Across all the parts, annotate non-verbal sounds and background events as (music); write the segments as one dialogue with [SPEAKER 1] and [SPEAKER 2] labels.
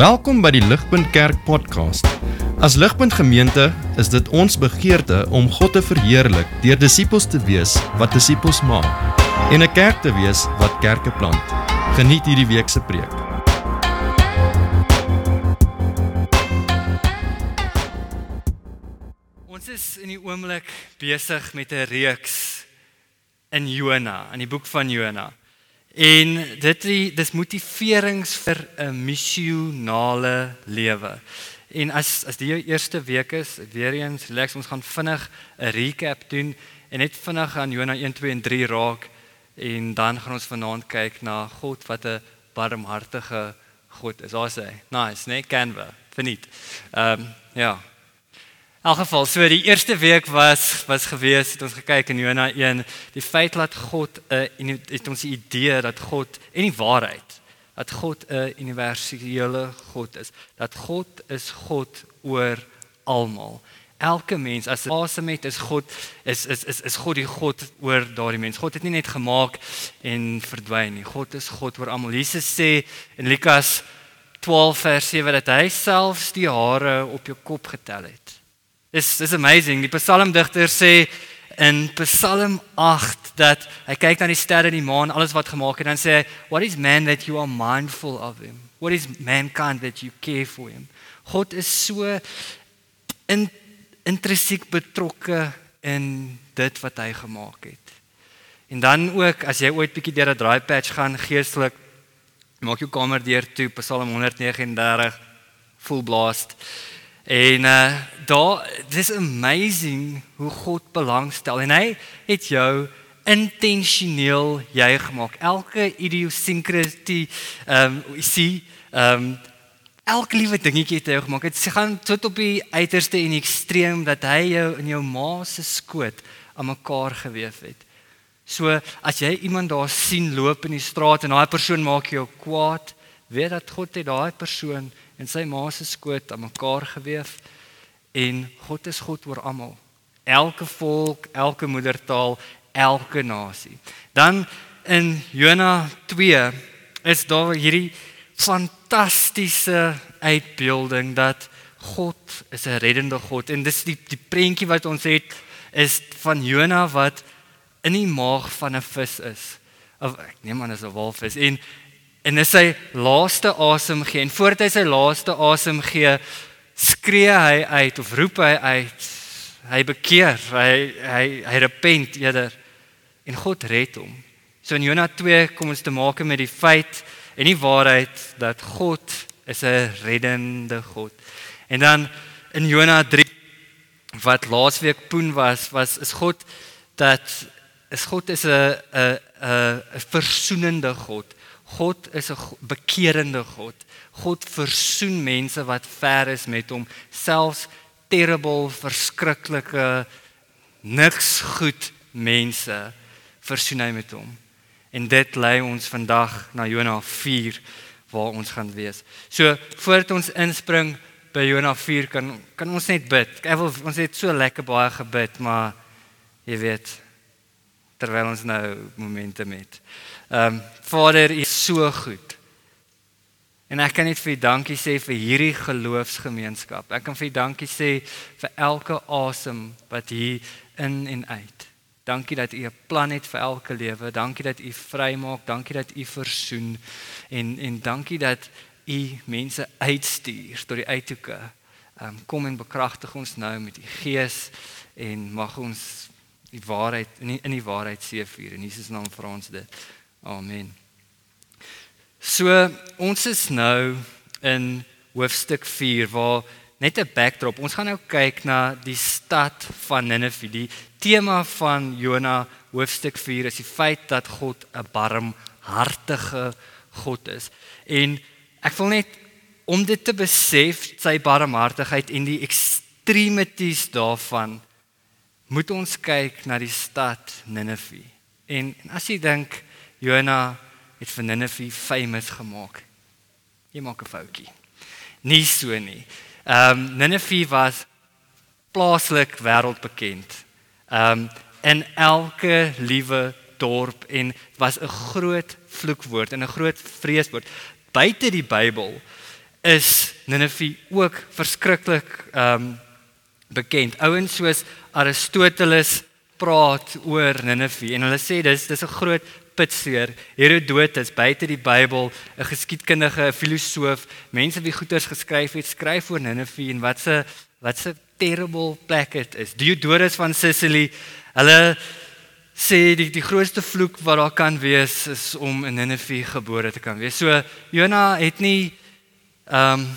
[SPEAKER 1] Welkom by die Ligpunt Kerk podcast. As Ligpunt Gemeente is dit ons begeerte om God te verheerlik deur disippels te wees wat disippels maak en 'n kerk te wees wat kerke plant. Geniet hierdie week se preek.
[SPEAKER 2] Ons is in die oomblik besig met 'n reeks in Jona, in die boek van Jona. En dit dis motiverings vir 'n missionale lewe. En as as die eerste week is, weer eens relax, ons gaan vinnig 'n recap doen en net vinnig aan Jona 1 2 en 3 raak en dan gaan ons vanaand kyk na God wat 'n barmhartige God is. Daar sê, nice, nee, Canva, verniet. Ehm um, ja, In elk geval, so die eerste week was was gewees het ons gekyk in Jona 1, die feit dat God 'n uh, het ons die idee dat God en die waarheid dat God 'n uh, universele God is. Dat God is God oor almal. Elke mens as asem het is God is is is is God die God oor daardie mens. God het nie net gemaak en verdwyn nie. God is God oor almal. Jesus sê in Lukas 12 vers 7 dat hy selfs die hare op jou kop getel het. Dis dis amazing. Die psalmdigter sê in Psalm 8 dat hy kyk na die sterre en die maan, alles wat gemaak het dan sê hy, "What is man that you are mindful of him? What is mankind that you care for him?" God is so in intrinsiek betrokke in dit wat hy gemaak het. En dan ook as jy ooit bietjie deur 'n dry patch gaan geestelik maak jou kamer deur toe Psalm 139 full blast. En uh daar dis amazing hoe God belangstel en hy het jou intentioneel jy gemaak. Elke idiosyncrasy ehm um, jy sien ehm um, elke liewe dingetjie het hy gemaak. Dit gaan tot op die uiterste en ekstreem dat hy jou in jou ma se skoot aan mekaar gewewe het. So as jy iemand daar sien loop in die straat en daai persoon maak jou kwaad, weet dat God het daai persoon en sy ma se skoot aan mekaar geweef en God is God oor almal. Elke volk, elke moedertaal, elke nasie. Dan in Jona 2 is daar hierdie fantastiese uitbeelding dat God is 'n reddende God en dis die die prentjie wat ons het is van Jona wat in die maag van 'n vis is. Of ek neem aan is 'n walvis en en is sy laaste asem gee. En voordat hy sy laaste asem gee skree hy uit of roep hy uit hy bekeer. Hy hy hy repent eerder en God red hom. So in Jona 2 kom ons te maak met die feit en die waarheid dat God is 'n reddende God. En dan in Jona 3 wat laasweek poen was was is God dat is God is 'n 'n 'n versoenende God God is 'n bekerende God. God versoen mense wat ver is met hom, selfs terrible, verskriklike niks goed mense versoen hy met hom. En dit lei ons vandag na Jona 4 waar ons gaan wees. So voordat ons inspring by Jona 4 kan kan ons net bid. Ek wil ons het so lekker baie gebid, maar jy weet terwyl ons nou momente met. Ehm um, Vader, U is so goed. En ek kan net vir U dankie sê vir hierdie geloofsgemeenskap. Ek kan vir U dankie sê vir elke asem wat hier in en uit. Dankie dat U 'n plan het vir elke lewe. Dankie dat U vrymaak. Dankie dat U versoen en en dankie dat U mense uitstuur tot die uithoeke. Ehm um, kom en bekragtig ons nou met U Gees en mag ons die waarheid in die, in die waarheid seëvier in Jesus naam vra ons dit. Amen. So ons is nou in hoofstuk 4 waar net 'n backdrop. Ons gaan nou kyk na die stad van Ninive. Die tema van Jona hoofstuk 4 is die feit dat God 'n barmhartige God is. En ek wil net om dit te besef, sy barmhartigheid en die extremities daarvan moet ons kyk na die stad Ninive. En, en as jy dink Jona het vir Ninive famous gemaak. Jy maak 'n foutjie. Nie so nie. Ehm um, Ninive was plaaslik wêreldbekend. Ehm um, in elke liewe dorp en was 'n groot vloekwoord en 'n groot vreeswoord buite die Bybel is Ninive ook verskriklik ehm um, bekend. Ouens soos Aristoteles praat oor Ninive en hulle sê dis dis 'n groot pitseer. Herodotus buite die Bybel, 'n geskiedkundige, 'n filosoof, mense wie goeters geskryf het, skryf oor Ninive en wat se wat se terrible plek dit is. Diodorus van Sicily, hulle sê die die grootste vloek wat daar kan wees is om in Ninive gebore te kan wees. So Jona het nie ehm um,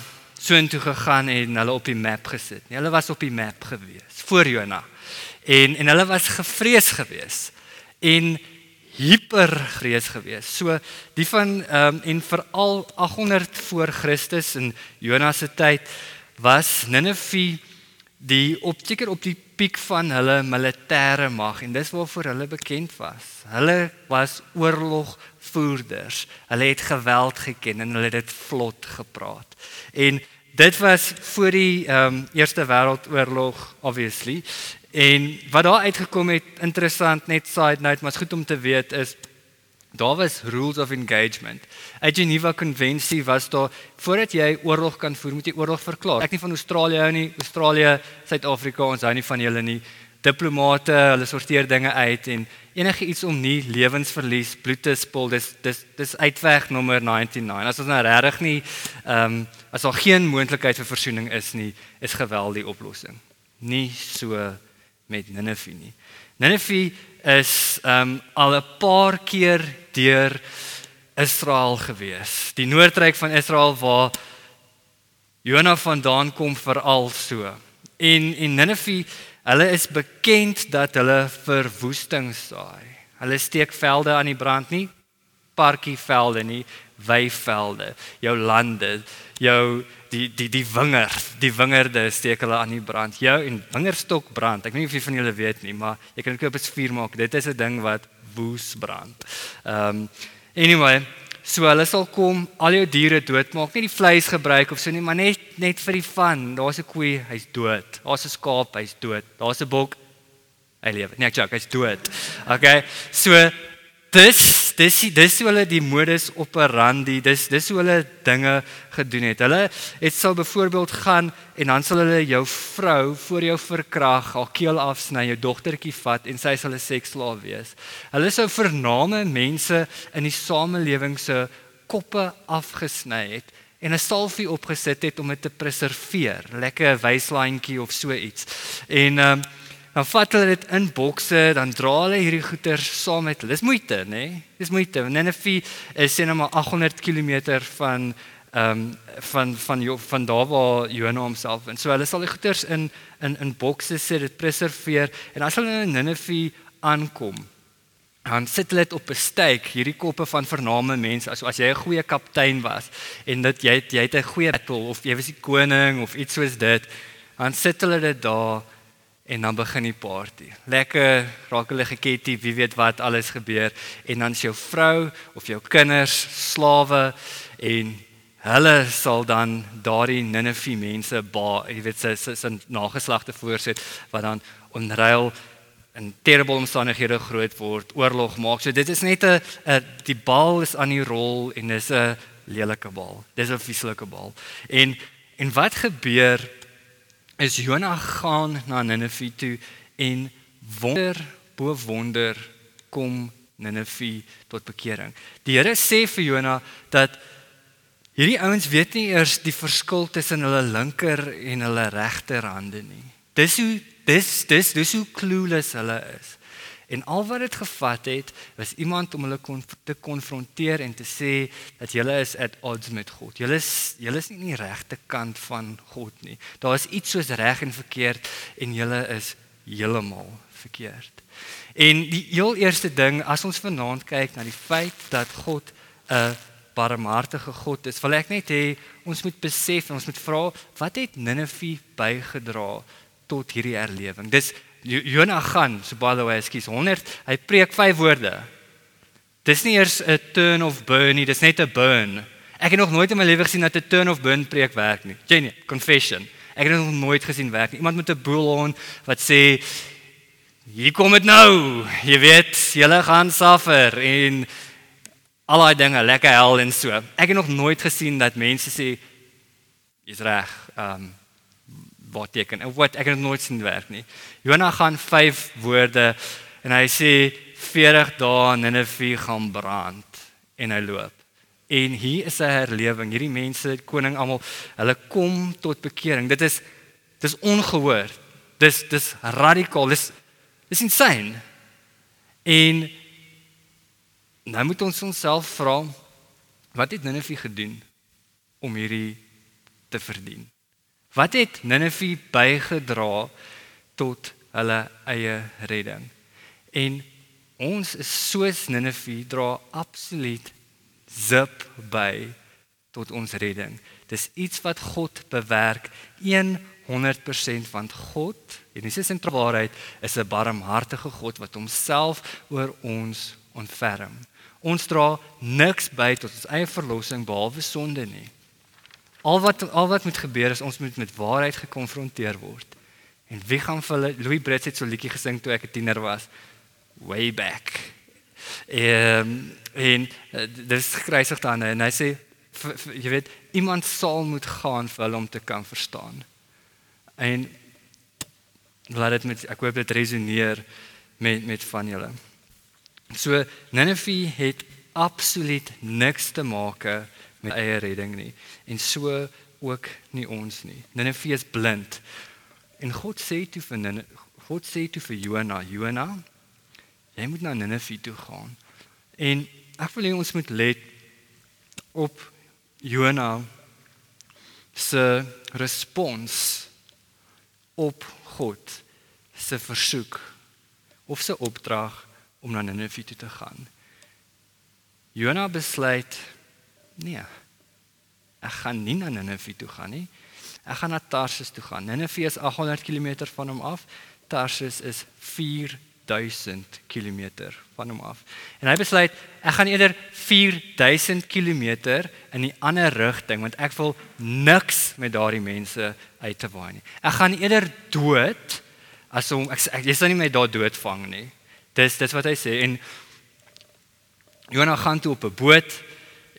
[SPEAKER 2] so intoe gegaan en hulle op die map gesit nie. Hulle was op die map gewees voor Jona. En en hulle was gevrees gewees. En hipergrees gewees. So die van ehm um, en veral 800 voor Christus in Jonas se tyd was Ninive die opseker op die piek van hulle militêre mag en dis waarvoor hulle bekend was. Hulle was oorlogvoerders. Hulle het geweld geken en hulle het dit vlot gepraat. En dit was voor die ehm um, Eerste Wêreldoorlog obviously En wat daar uitgekom het, interessant net side note, maar is goed om te weet is daar was rules of engagement. Uit Geneva konvensie was daar voordat jy oorlog kan voer, moet jy oorlog verklaar. Ek nie van Australië hou nie, Australië, Suid-Afrika, ons hou nie van julle nie. Diplomate, hulle sorteer dinge uit en enige iets om nie lewensverlies, bloed te spil, dis dis dis uitweg nommer 99. As ons nou regtig nie ehm um, as daar geen moontlikheid vir versoening is nie, is geweld die oplossing. Nie so met Ninive nie. Ninive is um al 'n paar keer deur Israel gewees. Die noordryk van Israel waar Jona vandaan kom veral so. En en Ninive, hulle is bekend dat hulle verwoesting saai. Hulle steek velde aan die brand nie, parkievelde nie, weivelde, jou lande, jou die die die wingerd, die wingerde steek hulle aan die brand. Jou en wingerdstok brand. Ek weet nie of jy van julle weet nie, maar jy kan koop 'n vuur maak. Dit is 'n ding wat woes brand. Ehm um, anyway, so hulle sal kom, al jou diere doodmaak, nie die vleis gebruik of so nie, maar net net vir die van. Daar's 'n koei, hy's dood. Daar's 'n skaap, hy's dood. Daar's 'n bok, hy lewe. Nee, ek joke, hy's dood. Okay. So dis dis dis hoe hulle die modus operandi dis dis hoe hulle dinge gedoen het. Hulle het sou byvoorbeeld gaan en dan sal hulle jou vrou voor jou verkrag, haar keel afsny, jou dogtertjie vat en sy sal 'n seksslaaf wees. Hulle sou vername mense in die samelewing se koppe afgesny het en 'n salfie opgesit het om dit te preserveer, lekker wyslaantjie of so iets. En um, Dan vat hulle dit in bokse, dan dra hulle hierdie goeder saam met hulle. Dis moeite, nê? Nee? Dis moeite. Nineveh is sien maar 800 km van ehm um, van van van, van daar waar Jona homself en so hulle sal die goeder in in in bokse sit, dit preserveer en as hulle in Nineveh aankom, dan sit hulle dit op 'n steek, hierdie koppe van vername mense. As as jy 'n goeie kaptein was en dit jy jy het 'n goeie battle of jy was die koning of iets soos dit, dan sit hulle dit daar en dan begin die party. Lekker raak hulle geketty, wie weet wat alles gebeur en dan is jou vrou of jou kinders slawe en hulle sal dan daardie Ninive mense ba, jy weet sy sy, sy nageslagte voorsit wat dan onreil en terrible omstandighede groot word, oorlog maak. So dit is net 'n die bal is aan die rol en dis 'n lelike bal. Dis 'n vieslike bal. En en wat gebeur is Jona gaan na Ninive toe en wonder bo wonder kom Ninive tot bekering. Die Here sê vir Jona dat hierdie ouens weet nie eers die verskil tussen hulle linker en hulle regterhande nie. Dis hoe dis dis dis hoe clueless hulle is. En al wat dit gevat het, was iemand om hulle kon te konfronteer en te sê dat julle is at odds met God. Julle is julle is nie in die regte kant van God nie. Daar is iets soos reg en verkeerd en julle is heeltemal verkeerd. En die heel eerste ding as ons vanaand kyk na die feit dat God 'n barmhartige God is, wil ek net hê ons moet besef en ons moet vra wat het Ninive bygedra tot hierdie herlewing. Dis Jona gaan, so by the way, ekskuus, 100, hy preek vyf woorde. Dis nie eers 'n turn of burn nie, dis net 'n burn. Ek het nog nooit in my lewe gesien dat 'n turn of burn preek werk nie. Jenny, confession. Ek het nog nooit gesien werk nie. Iemand met 'n bullhorn wat sê hier kom dit nou. Jy weet, julle gaan suffer en al daai dinge, lekker hel en so. Ek het nog nooit gesien dat mense sê Jy's reg. Ehm um, wat teken? Wat ek het nooit sien werk nie. Jona gaan 5 woorde en hy sê 40 dae Ninive gaan brand en hy loop. En hier is 'n herlewing. Hierdie mense, koning almal, hulle kom tot bekering. Dit is dis ongehoor. Dis dis radikaal. Dis dis insane. En nou moet ons onsself vra wat het Ninive gedoen om hierdie te verdien? Wat het Ninive bygedra tot hulle eie redding? En ons is soos Ninive dra absoluut zip by tot ons redding. Dis iets wat God bewerk 100% want God, en dis 'n waarheid, is 'n barmhartige God wat homself oor ons ontferm. Ons dra niks by tot ons eie verlossing behalwe sonde nie. Al wat al wat moet gebeur is ons moet met waarheid gekonfronteer word. En wie gaan vir hulle Louis Brits het so liedjie gesing toe ek 'n tiener was way back. Ehm en eh, dis kruisig dan en hy sê jy weet iemand sal moet gaan vir hulle om te kan verstaan. En laat dit met ek hoop dit resoneer met met van julle. So Nineve het absoluut niks te maak met eie redding nie en so ook nie ons nie. Nineve is blind. En God sê toe vir Nineve, God sê toe vir Jona, Jona, jy moet na Nineve toe gaan. En ek wil hê ons moet let op Jona se respons op God se versoek of se opdrag om na Nineve toe te gaan. Jona besluit nee. Ek gaan nie na Nineve toe gaan nie. Ek gaan na Tarsus toe gaan. Nineve is 800 km van hom af. Tarsus is 4000 km van hom af. En hy besluit ek gaan eerder 4000 km in die ander rigting want ek wil niks met daardie mense uit te waai nie. Ek gaan eerder dood as om ek, ek jy sal nie my daar doodvang nie. Dis dis wat hy sê en Jonah gaan toe op 'n boot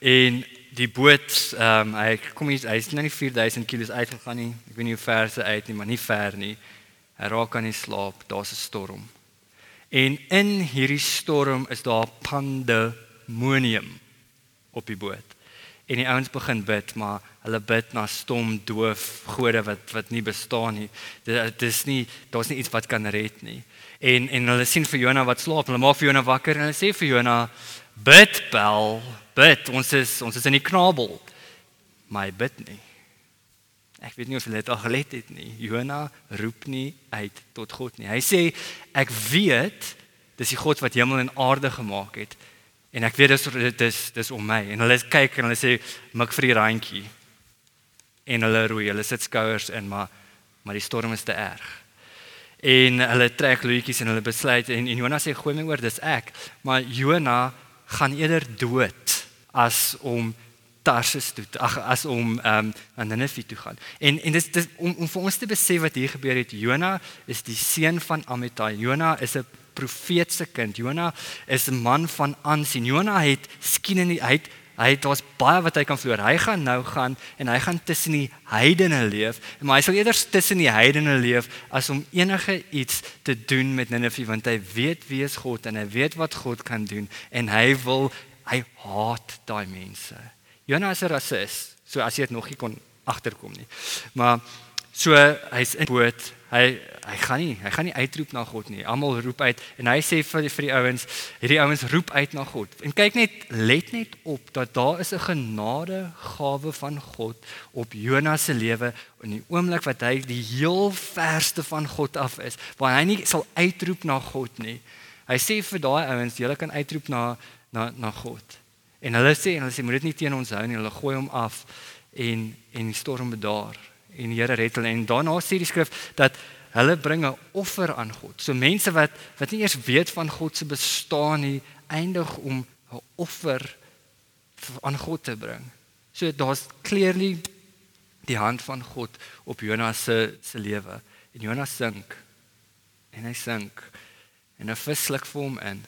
[SPEAKER 2] en die boot ehm um, hy kom hier hy's nou nie 4000 km uitgegaan nie. Ek weet nie hoe ver sy uit nie, maar nie ver nie. Hy raak aan die slaap, daar's 'n storm. En in hierdie storm is daar pandemonium op die boot. En die ouens begin bid, maar hulle bid na stom doof gode wat wat nie bestaan nie. Dit is nie daar's nie iets wat kan red nie. En en hulle sien vir Jona wat slaap. Hulle maak vir Jona wakker en hulle sê vir Jona bid bel bid ons is ons is in die knabel. My bid nie. Ek weet nie of jy dit al gelet het nie. Jona roep nie uit tot God nie. Hy sê ek weet dis die God wat hemel en aarde gemaak het en ek weet dis dis dis om my. En hulle kyk en hulle sê mik vir die randjie. En hulle roei hulle sit skouers in maar maar die storm is te erg. En hulle trek loetjies en hulle besluit en, en Jona sê gooi my oor dis ek. Maar Jona gaan eerder dood as om Tarsus toe ag as om ehm um, aan Nineve toe gaan. En en dis dis om om vir ons te besef wat hier gebeur het. Jona is die seun van Amittai. Jona is 'n profeetse kind. Jona is 'n man van aansien. Jona het skien in die hy het hy het daar's baie wat hy kan verloor. Hy gaan nou gaan en hy gaan tussen die heidene leef. Maar hy sal eerder tussen die heidene leef as om enige iets te doen met Nineve want hy weet wie is God en hy weet wat God kan doen en hy wil hy haat daai mense. Jonas is 'n rasis, so as jy dit nog nie kon agterkom nie. Maar so hy's in boot. Hy hy gaan nie, hy gaan nie uitroep na God nie. Almal roep uit en hy sê vir vir die ouens, hierdie ouens roep uit na God. En kyk net, let net op dat daar is 'n genade gawe van God op Jonas se lewe in die oomblik wat hy die heel verste van God af is, waar hy nie sal uitroep na God nie. Hy sê vir daai ouens, julle kan uitroep na na na God. En hulle sê en hulle sê moet dit nie teen ons hou nie. Hulle gooi hom af en en die storm bedaar en die Here red hulle. En daarna sê die skrif dat hulle bring 'n offer aan God. So mense wat wat nie eers weet van God se bestaan nie, eindig om 'n offer aan God te bring. So daar's clearly die hand van God op Jonas se se lewe. En Jonas sink. En hy sink. En 'n vis sluk vir hom in.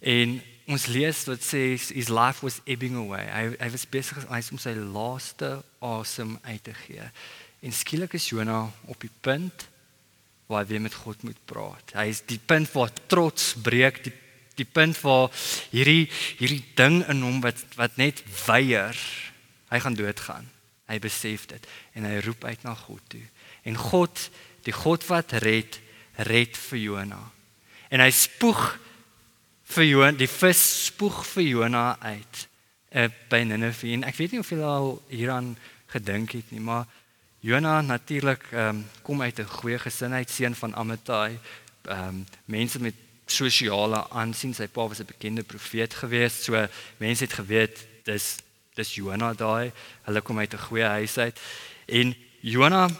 [SPEAKER 2] En ons lees wat sê his life was ebbing away. Hy hy was besig om sy laaste asem uit te gee. En skielik is Jonah op die punt waar hy met God moet praat. Hy is die punt waar trots breek, die die punt waar hierdie hierdie ding in hom wat wat net weier, hy gaan doodgaan. Hy besef dit en hy roep uit na God toe. En God, die God wat red, red vir Jonah. En hy spoeg vir Jonah, die vis spoeg vir Jonah uit uh, by Nineve. En ek weet nie of julle al hieraan gedink het nie, maar Jonah natuurlik um, kom uit 'n goeie gesinheid, seun van Amittai. Um, mense met sosiale aansien. Sy pa was 'n bekende profeet geweest. So mense het geweet dis dis Jonah daai. Hulle kom uit 'n goeie huis uit. En Jonah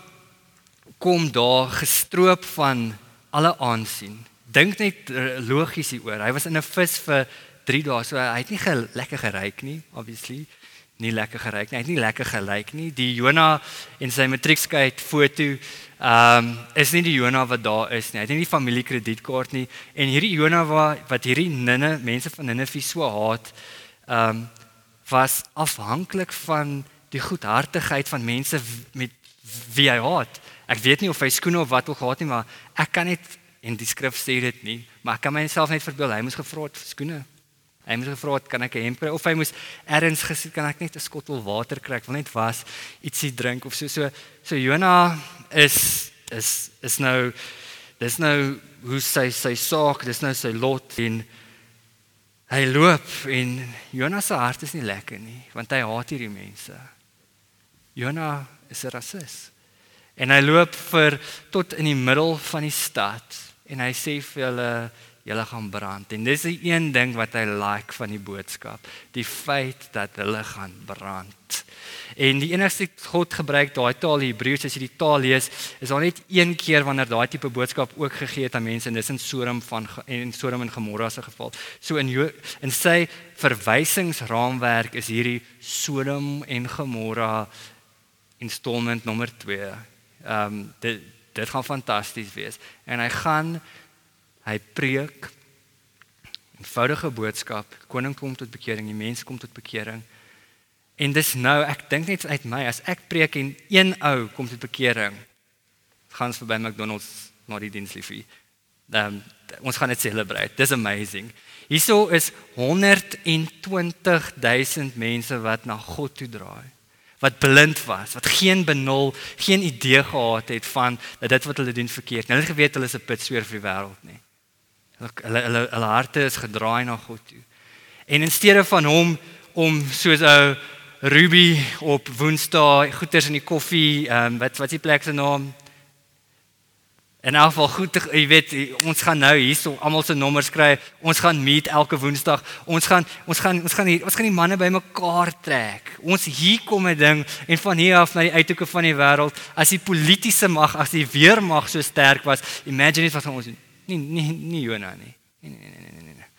[SPEAKER 2] kom daar gestroop van alle aansien. Dink net uh, logies hieroor. Hy was in 'n vis vir 3 dae. So hy het nie ge lekker geryk nie, obviously nie lekker geryk nie. Hy het nie lekker gelyk nie. Die Jonah en sy matriekskyk foto Ehm um, is nie die Jonah wat daar is nie. Hy het nie die familie kredietkaart nie en hierdie Jonah wat wat hierdie ninne mense van Ninive so haat, ehm um, was afhanklik van die goedhartigheid van mense met wie hy haat. Ek weet nie of hy skoene of wat ook gehad nie, maar ek kan net en die skrif sê dit nie, maar ek kan myself net verbeel hy moes gevra het vir skoene. Hy moes gevra het kan ek 'n hemp kry of hy moes ergens gesê kan ek net 'n skottel water kry, ek wil net was ietsie drink of so so. So Jonah is is is nou dis nou hoe sy sy saak, dis nou sy lot en hy loop en Jonas se hart is nie lekker nie want hy haat hierdie mense. Jonah is 'n rasis. En hy loop vir tot in die middel van die stad en hy sê vir hulle julle gaan brand. En dis die een ding wat hy like van die boodskap, die feit dat hulle gaan brand. En die enigste God gebruik daai taal Hebreëus as jy die taal lees, is daar net een keer wanneer daai tipe boodskap ook gegee het aan mense en dis in Sodom van en Sodom en Gomorra se geval. So in in sy verwysingsraamwerk is hierdie Sodom en Gomorra installment nommer 2. Ehm um, dit dit gaan fantasties wees en hy gaan hy preek eenvoudige boodskap, koning kom tot bekering, die mense kom tot bekering. En dis nou, ek dink net uit my as ek preek en een ou kom tot bekering, gaan ons verby McDonald's na die diensliefie. Dan um, ons gaan dit celebrate. Dis amazing. Hierso is 120 000 mense wat na God toe draai. Wat blind was, wat geen benul, geen idee gehad het van dat dit wat hulle doen verkeerd. Hulle het geweet hulle is 'n pitsweer vir die wêreld nie. Hulle hulle hulle harte is gedraai na God toe. En in steede van hom om soos 'n Ruby op Woensdae goeters in die koffie, ehm um, wat wat is die plek se naam? In geval goed, jy weet, ons gaan nou hierso almal se nommers kry. Ons gaan meet elke Woensdag. Ons gaan ons gaan ons gaan hier ons gaan die manne bymekaar trek. Ons hier kom 'n ding en van hier af na die uithoeke van die wêreld. As die politieke mag, as die weermag so sterk was, imagine net wat ons nie nie nie Jonah nie. Nee nee nee nee nee. nee.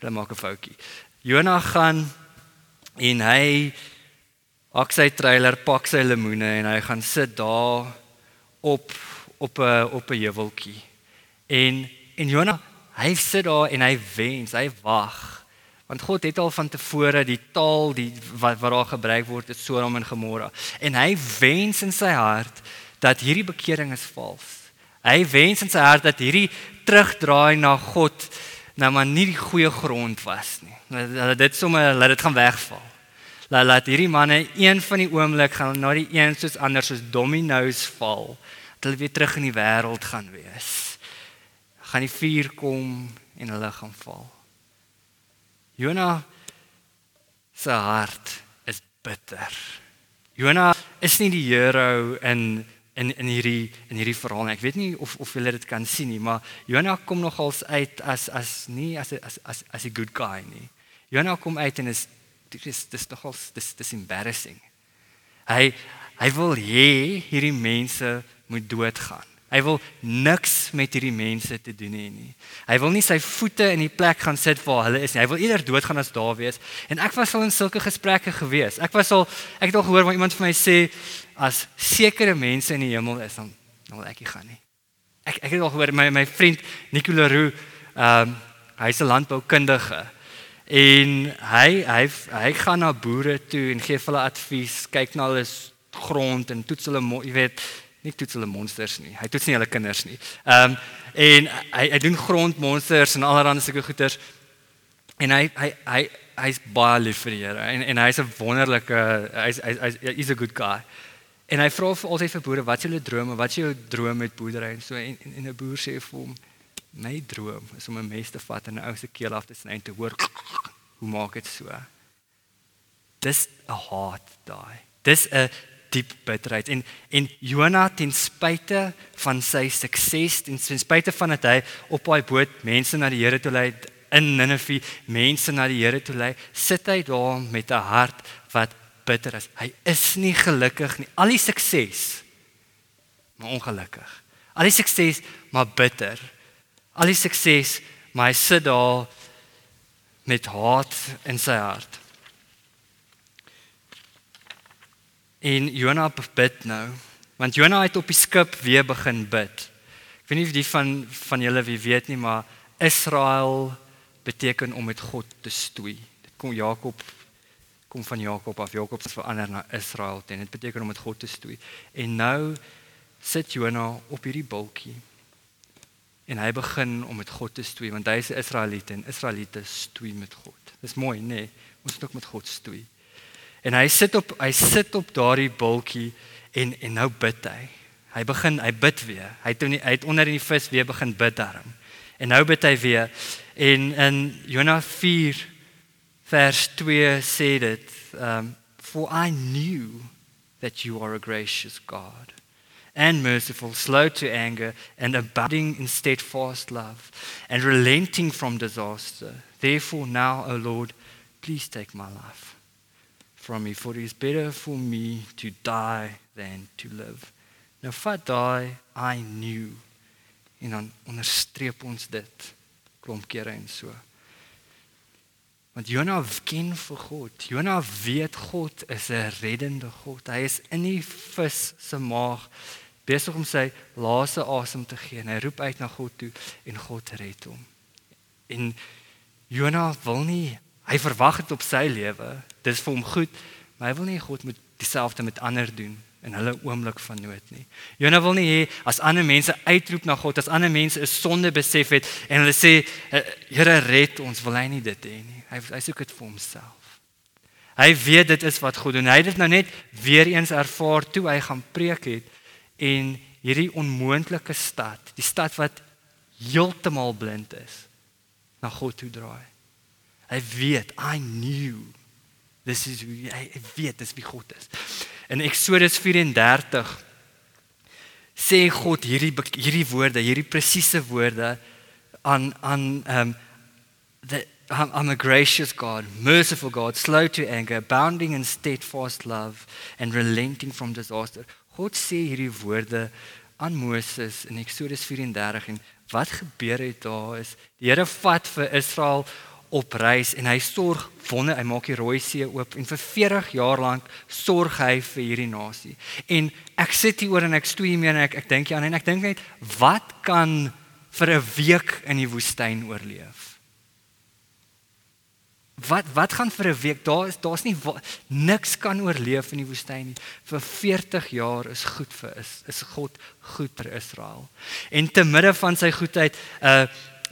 [SPEAKER 2] Hulle maak 'n foutjie. Jonah gaan en hy Ak sy trailer, pak sy lemoene en hy gaan sit daar op op 'n op 'n heuweltjie. En en Jonah, hy sit daar en hy wens, hy wag. Want God het al van tevore die taal die wat wat daar gebruik word het Sodom en Gomorra. En hy wens in sy hart dat hierdie bekering is vals. Hy wens in sy hart dat hierdie terugdraai na God nou maar nie die goeie grond was nie. Dat dit sommer laat dit gaan wegval laat laat hierdie manne een van die oomblik gaan na die een soos ander soos dominos val hulle weer terug in die wêreld gaan wees. Gaan die vuur kom en hulle gaan val. Jonah se hart is bitter. Jonah is nie die hero in in in hierdie in hierdie verhaal ek weet nie of of julle dit kan sien nie maar Jonah kom nogals uit as as nie as as as as 'n good guy nie. Jonah kom uit en is dis dis nogal dis dis embarrassing. Hy hy wil hê hierdie mense moet doodgaan. Hy wil niks met hierdie mense te doen hê nie. Hy wil nie sy voete in die plek gaan sit waar hulle is nie. Hy wil eerder doodgaan as daar wees. En ek was al in sulke gesprekke gewees. Ek was al ek het al gehoor waar iemand vir my sê as sekere mense in die hemel is dan dan wil ek nie gaan nie. Ek ek het al gehoor my my vriend Nicolas Roux, ehm um, hy's 'n landboukundige En hy hy hy gaan na boere toe en gee hulle advies, kyk na hulle grond en toets hulle, jy weet, nie toets hulle monsters nie. Hy toets nie hulle kinders nie. Ehm um, en hy hy doen grondmonsters en allerlei sulke goeters. En hy hy hy hy's baie lief vir die Here en en hy's 'n wonderlike hy's hy's hy's 'n good guy. En hy vra vir altyd vir boere, wat is julle drome? Wat is jou droom met boerdery en so en en 'n boer sê vir hom, my droom is om 'n mes te vat en 'n ou se keel af te sny en te hoor (laughs) hoe maak dit so. Dis 'n hard daai. Dis 'n diep bitterheid. En en Jonah ten spyte van sy sukses en ten spyte van dat hy op daai boot mense na die Here toe lei in Ninive mense na die Here toe lei sit hy daar met 'n hart wat bitter is. Hy is nie gelukkig nie. Al die sukses maar ongelukkig. Al die sukses maar bitter. Al die sukses maar hy sit daar met haat in sy hart En Jonah bid nou, want Jonah het op die skip weer begin bid. Ek weet nie of die van van julle wie weet nie, maar Israel beteken om met God te stoei. Dit kom Jakob kom van Jakob af. Jakob het verander na Israel en dit beteken om met God te stoei. En nou sit Jonah op hierdie bultjie. En hy begin om met God te stoei want hy is 'n Israeliet en Israeliete stoei met God. Dis mooi, nê? Nee, ons moet ook met God stoei. En hy sit op hy sit op daardie bultjie en en nou bid hy. Hy begin hy bid weer. Hy het hy het onder in die vis weer begin bid daarom. En nou bid hy weer. En in Jonas 4 vers 2 sê dit, um for I knew that you are a gracious God and merciful, slow to anger and abounding in steadfast love and relenting from disaster. Therefore now, O Lord, please take my life from me for it is better for me to die than to live. Nou vat daai I knew en dan onderstreep ons dit klomp kere en so. Want Jonah ken vir God. Jonah weet God is 'n reddende God. Hy is in die vis se maag besig om sy laaste asem te gee. Hy roep uit na God toe en God red hom. En Jonah wil nie Hy verwag dit op sy lewe. Dis vir hom goed, maar hy wil nie God moet dieselfde met ander doen in hulle oomblik van nood nie. Jona wil nie hê as ander mense uitroep na God, as ander mense 'n sonde besef het en hulle sê eh, Here red ons, wil hy nie dit hê nie. Hy hy soek dit vir homself. Hy weet dit is wat God doen. Hy het dit nou net weer eens ervaar toe hy gaan preek het en hierdie onmoontlike stad, die stad wat heeltemal blind is, na God toe draai. Hy weet, I knew. Dis is wie hy weet dis wie God is. In Eksodus 34 sê God hierdie hierdie woorde, hierdie presiese woorde aan aan um, the I'm a gracious God, merciful God, slow to anger, abounding in steadfast love and relenting from disaster. God sê hierdie woorde aan Moses in Eksodus 34 en wat gebeur het daar is die Here vat vir Israel op reis en hy sorg wonder hy maak die rooi see oop en vir 40 jaar lank sorg hy vir hierdie nasie. En ek sit hier oor en ek stoei mee en ek ek dink aan en ek dink net wat kan vir 'n week in die woestyn oorleef? Wat wat gaan vir 'n week? Daar is daar's nie niks kan oorleef in die woestyn nie. Vir 40 jaar is goed vir is is God goed vir Israel. En te midde van sy goedheid uh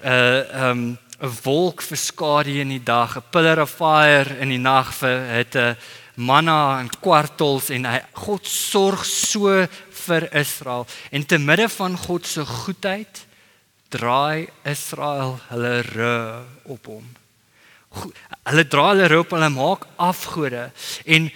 [SPEAKER 2] uh um 'n wolk vir skadu in die dag, 'n pillar of fire in die nag vir hitte, manna en kwartels en hy God sorg so vir Israel. En te midde van God se goedheid draai Israel hulle rug op hom. Hulle draai hulle rug op, hulle maak afgode en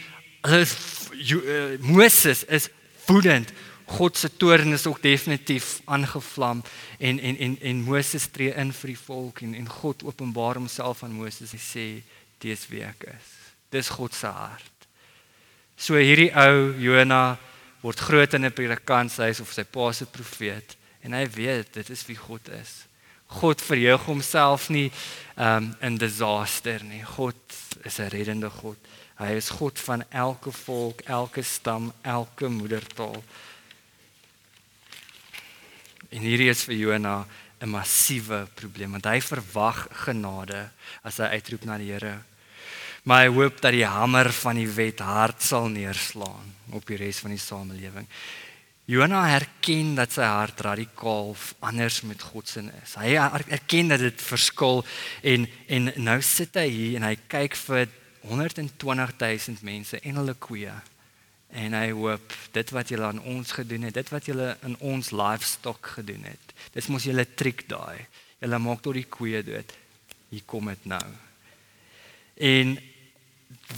[SPEAKER 2] hulle uh, Moses is woedend God se toorn is ook definitief aangevlam en en en en Moses tree in vir die volk en en God openbaar homself aan Moses en sê dis wie ek is. Dis God se hart. So hierdie ou Jona word groot in 'n predikantshuis of sy pa se profeet en hy weet dit is wie God is. God verheug homself nie um in disaster nie. God is 'n reddende God. Hy is God van elke volk, elke stam, elke moedertaal. En hierdie is vir Jona 'n massiewe probleem want hy verwag genade as hy uitroep na die Here. Maar hy hoop dat die hamer van die wet hard sal neerslaan op die res van die samelewing. Jona herken dat sy hart radikaal anders met God se is. Hy erken dat dit verskil en en nou sit hy hier en hy kyk vir 120 000 mense en hulle koeie. En hy hoop dit wat julle aan ons gedoen het, dit wat julle in ons livestock gedoen het. Dis mos julle triek daai. Julle maak tot die koeie dood. Hier kom dit nou. En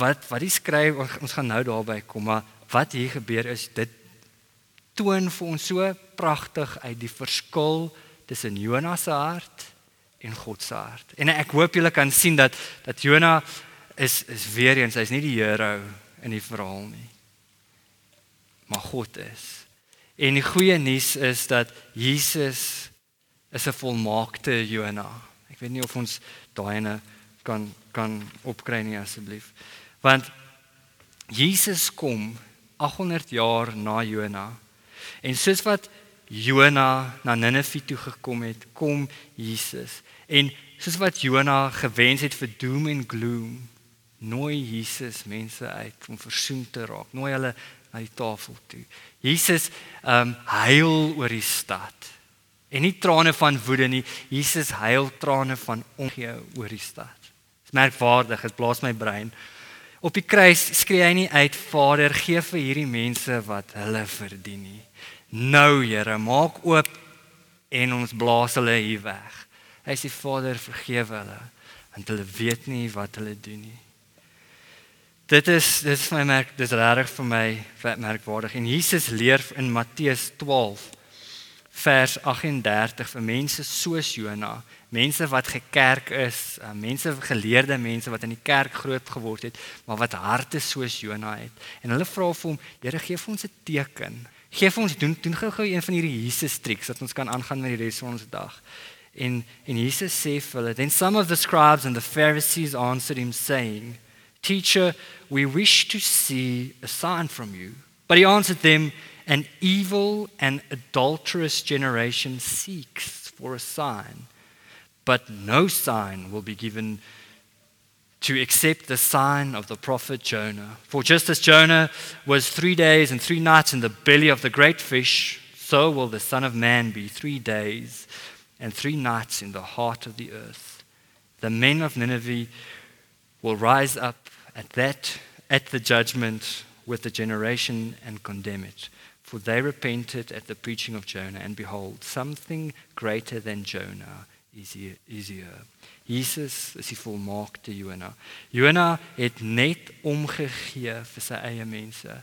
[SPEAKER 2] wat wat die skryf ons gaan nou daarby kom, maar wat hier gebeur is dit toon vir ons so pragtig uit die verskil tussen Jonas se hart en God se hart. En ek hoop julle kan sien dat dat Jona is is weer eens hy's nie die hero in die verhaal nie. Maar God is. En die goeie nuus is dat Jesus is 'n volmaakte Jona. Ek weet nie of ons daai ene kan kan opkry nie asseblief. Want Jesus kom 800 jaar na Jona En soos wat Jona na Ninive toe gekom het, kom Jesus. En soos wat Jona gewens het vir doom en gloom, nooi Jesus mense uit om versoen te raak. Nooi hulle na die tafel toe. Jesus um, huil oor die stad. En nie trane van woede nie, Jesus huil trane van omgee oor die stad. Dit is merkwaardig, dit blaas my brein. Op die kruis skree hy nie uit Vader gee vir hierdie mense wat hulle verdien nie. Nou Here, maak oop en ons blaas hulle hier weg. Hy sê Vader, vergewe hulle want hulle weet nie wat hulle doen nie. Dit is dit is my merk, dis regtig vir my merkwaardig. En Jesus leer in Matteus 12 vers 38 vir mense soos Jona, mense wat gekerk is, uh, mense geleerde mense wat in die kerk groot geword het, maar wat harte soos Jona het. En hulle vra vir hom, Here, gee vir ons 'n teken. Gee vir ons doen doen gou-gou een van hierdie Jesus triks dat ons kan aangaan met die res van ons dag. En en Jesus sê vir hulle, then some of the scribes and the Pharisees answered him saying, "Teacher, we wish to see a sign from you." But he answered them, An evil and adulterous generation seeks for a sign, but no sign will be given to accept the sign of the prophet Jonah. For just as Jonah was three days and three nights in the belly of the great fish, so will the Son of Man be three days and three nights in the heart of the earth. The men of Nineveh will rise up at that at the judgment with the generation and condemn it. For they repented at the preaching of Jonah, and behold, something greater than Jonah is here. Is here. Jesus is die volmaakte Jona. Jona het net omgegee vir sy eie mense.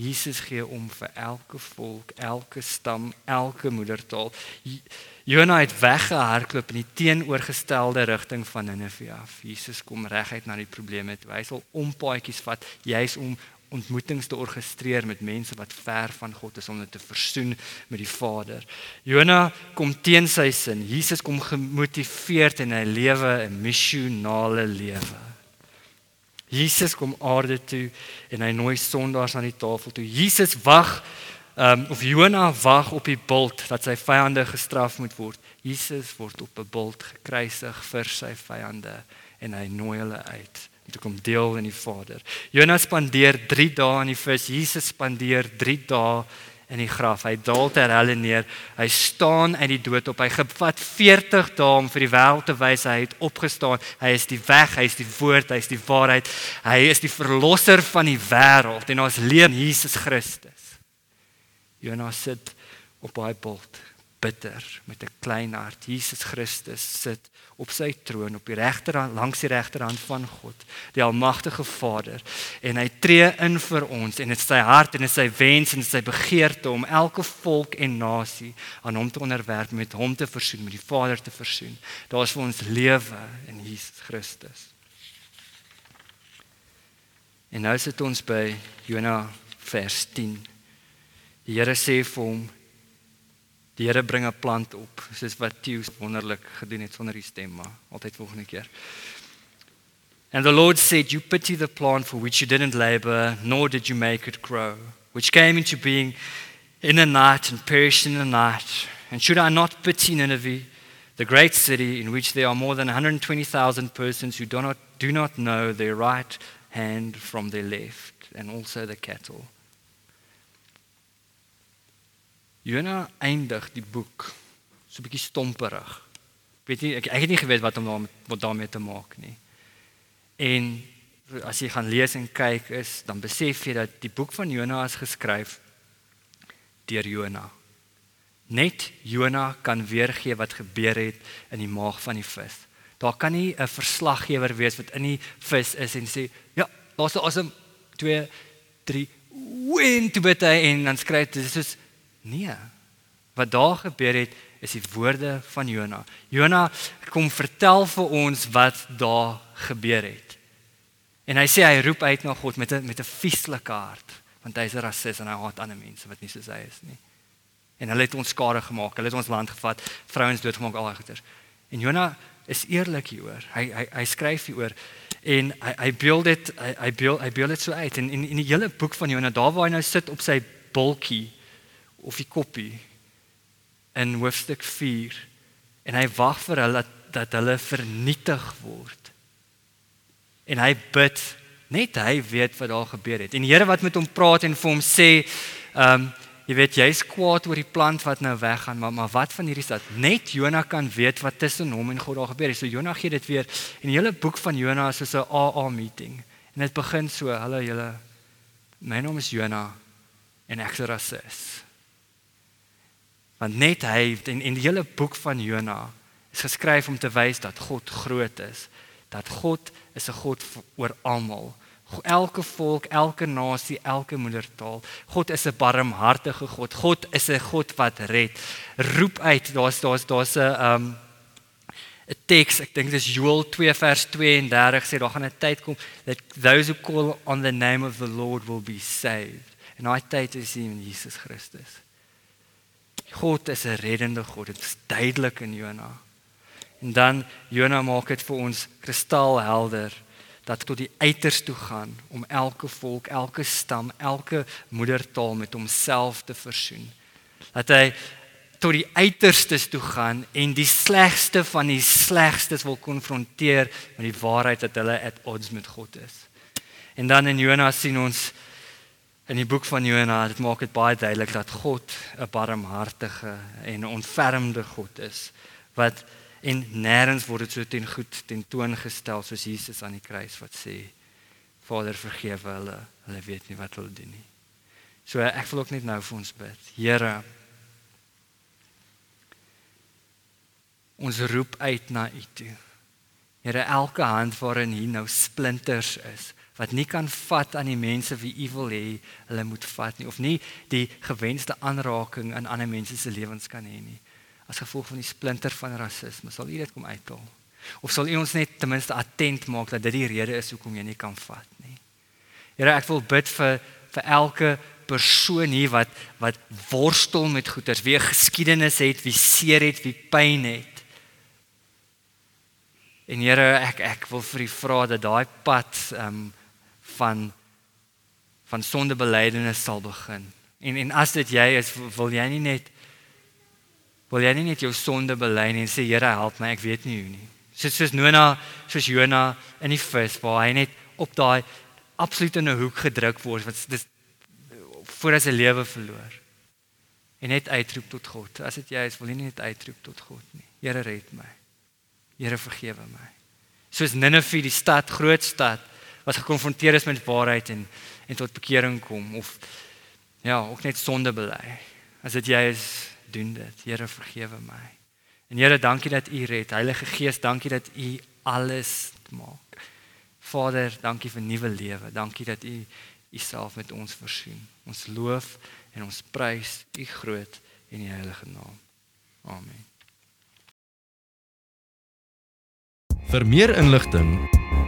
[SPEAKER 2] Jesus gee om vir elke volk, elke stam, elke moedertaal. Jona het weggehardloop in die teenoorgestelde rigting van Ninive af. Jesus kom reguit na die probleme toe. Hy sal ompaadjies vat juis om ontmoetings te orkestreer met mense wat ver van God is om dit te versoen met die Vader. Jona kom teen sy sin. Jesus kom gemotiveerd en hy lewe 'n missionale lewe. Jesus kom aarde toe en hy nooi sondaars aan die tafel toe. Jesus wag um, of Jona wag op die bult dat sy vyande gestraf moet word. Jesus word op 'n bult gekruisig vir sy vyande en hy nooi hulle uit toe kom deel in die Vader. Jonas spandeer 3 dae in die vis. Jesus spandeer 3 dae in die graf. Hy daal ter helle neer. Hy staan uit die dood op. Hy gevat 40 dae om vir die wêreld te wys hy het opgestaan. Hy is die weg, hy is die woord, hy is die waarheid. Hy is die verlosser van die wêreld en ons leer Jesus Christus. Jonas sit op daai bult bitter met 'n klein hart. Jesus Christus sit op sy troon op die regterhand langs die regterhand van God, die almagtige Vader, en hy tree in vir ons en dit is sy hart en dit is sy wens en sy begeerte om elke volk en nasie aan hom te onderwerp met hom te versoen, met die Vader te versoen. Daar is vir ons lewe in Jesus Christus. En nou sit ons by Jona vers 10. Die Here sê vir hom Die Here bring 'n plant op, soos wat wonderlik gedoen het sonder die stem, maar altyd volgende keer. And the Lord said, You pity the plant for which you didn't labor, nor did you make it grow, which came into being in a night and perished in a night. And should I not pity Nineveh, the great city in which there are more than 120,000 persons who do not, do not know their right hand from their left, and also the cattle? Jona eindig die boek so 'n bietjie stomperig. Weet jy, ek, ek het nie geweet wat om daarmee wat daarmee te maak nie. En as jy gaan lees en kyk is, dan besef jy dat die boek van Jona is geskryf deur Jona. Net Jona kan weergee wat gebeur het in die maag van die vis. Daar kan nie 'n verslaggewer wees wat in die vis is en sê, "Ja, daar's 'n asem 2 3 wind to bid en dan skryf dit soos Nee. Wat daar gebeur het is die woorde van Jona. Jona kom vertel vir ons wat daar gebeur het. En hy sê hy roep uit na God met 'n met 'n vieslike hart, want hy's 'n rasis en hy haat ander mense wat nie soos hy is nie. En hulle het ons skade gemaak. Hulle het ons land gevat, vrouens doodgemaak, al daai goeters. En Jona is eerlik hieroor. Hy hy hy skryf hieroor en hy hy beeld dit hy hy beeld hy beeld dit so uit en in in die hele boek van Jona, daar waar hy nou sit op sy bultjie of die koppie in hoofstuk 4 en hy wag vir hulle dat dat hulle vernietig word. En hy bid net hy weet wat daar gebeur het. En die Here wat met hom praat en vir hom sê, ehm um, jy weet jy's kwaad oor die plant wat nou weggaan, maar maar wat van hierdie stad? Net Jonah kan weet wat tussen hom en God daar gebeur het. So Jonah gee dit weer. En die hele boek van Jonah is so 'n AA meeting. En dit begin so, hallo julle. My naam is Jonah en ek is rasis. Want net hy en en die hele boek van Jona is geskryf om te wys dat God groot is, dat God is 'n God oor almal. Elke volk, elke nasie, elke moedertaal. God is 'n barmhartige God. God is 'n God wat red. Roep uit. Daar's daar's daar's 'n um 'n teks, ek dink dis Joël 2 vers 32 sê daar gaan 'n tyd kom that those who call on the name of the Lord will be saved. En hy tyd is in Jesus Christus. God is 'n reddende God. Dit is duidelik in Jona. En dan Jona maak dit vir ons kristalhelder dat tot die uiters toe gaan om elke volk, elke stam, elke moedertaal met homself te versoen. Dat hy tot die uiterstes toe gaan en die slegste van die slegstes wil konfronteer met die waarheid dat hulle at odds met God is. En dan in Jona sien ons in die boek van Jona, dit maak dit baie duidelik dat God 'n barmhartige en ontfermde God is wat en nêrens word dit so ten goed ten toon gestel soos Jesus aan die kruis wat sê Vader vergewe hulle, hulle weet nie wat hulle doen nie. So ek wil ook net nou vir ons bid. Here ons roep uit na U toe. Here elke hand waarin hier nou splinters is, wat nie kan vat aan die mense wie u wil hê hulle moet vat nie of nie die gewenste aanraking in ander mense se lewens kan hê nie. As gevolg van die splinter van rasisme sal u dit kom uithaal? Of sal u ons net ten minste attent maak dat dit die rede is hoekom jy nie kan vat nie? Here ek wil bid vir vir elke persoon hier wat wat worstel met goeters wie geskiedenis het wie seer het wie pyn het. En Here ek ek wil vir u vra dat daai pad ehm um, van van sondebelydenis sal begin. En en as dit jy is, wil jy nie net wil jy nie net jou sonde bely en sê Here help my, ek weet nie hoe nie. Soos soos Nona, soos Jona in die vis waar hy net op daai absoluut in 'n hoek gedruk word wat dis voor hy sy lewe verloor. En net uitroep tot God. As dit jy is, wil jy nie net uitroep tot God nie. Here red my. Here vergewe my. Soos Nineve, die stad, groot stad wat gekonfronteer is met waarheid en en tot bekering kom of ja, ook net sonde bely. As dit jy is, doen dit. Here vergewe my. En Here, dankie dat U red. Heilige Gees, dankie dat U alles maak. Vader, dankie vir nuwe lewe. Dankie dat U U self met ons versoen. Ons loof en ons prys U groot en U heilige naam. Amen.
[SPEAKER 1] Vir meer inligting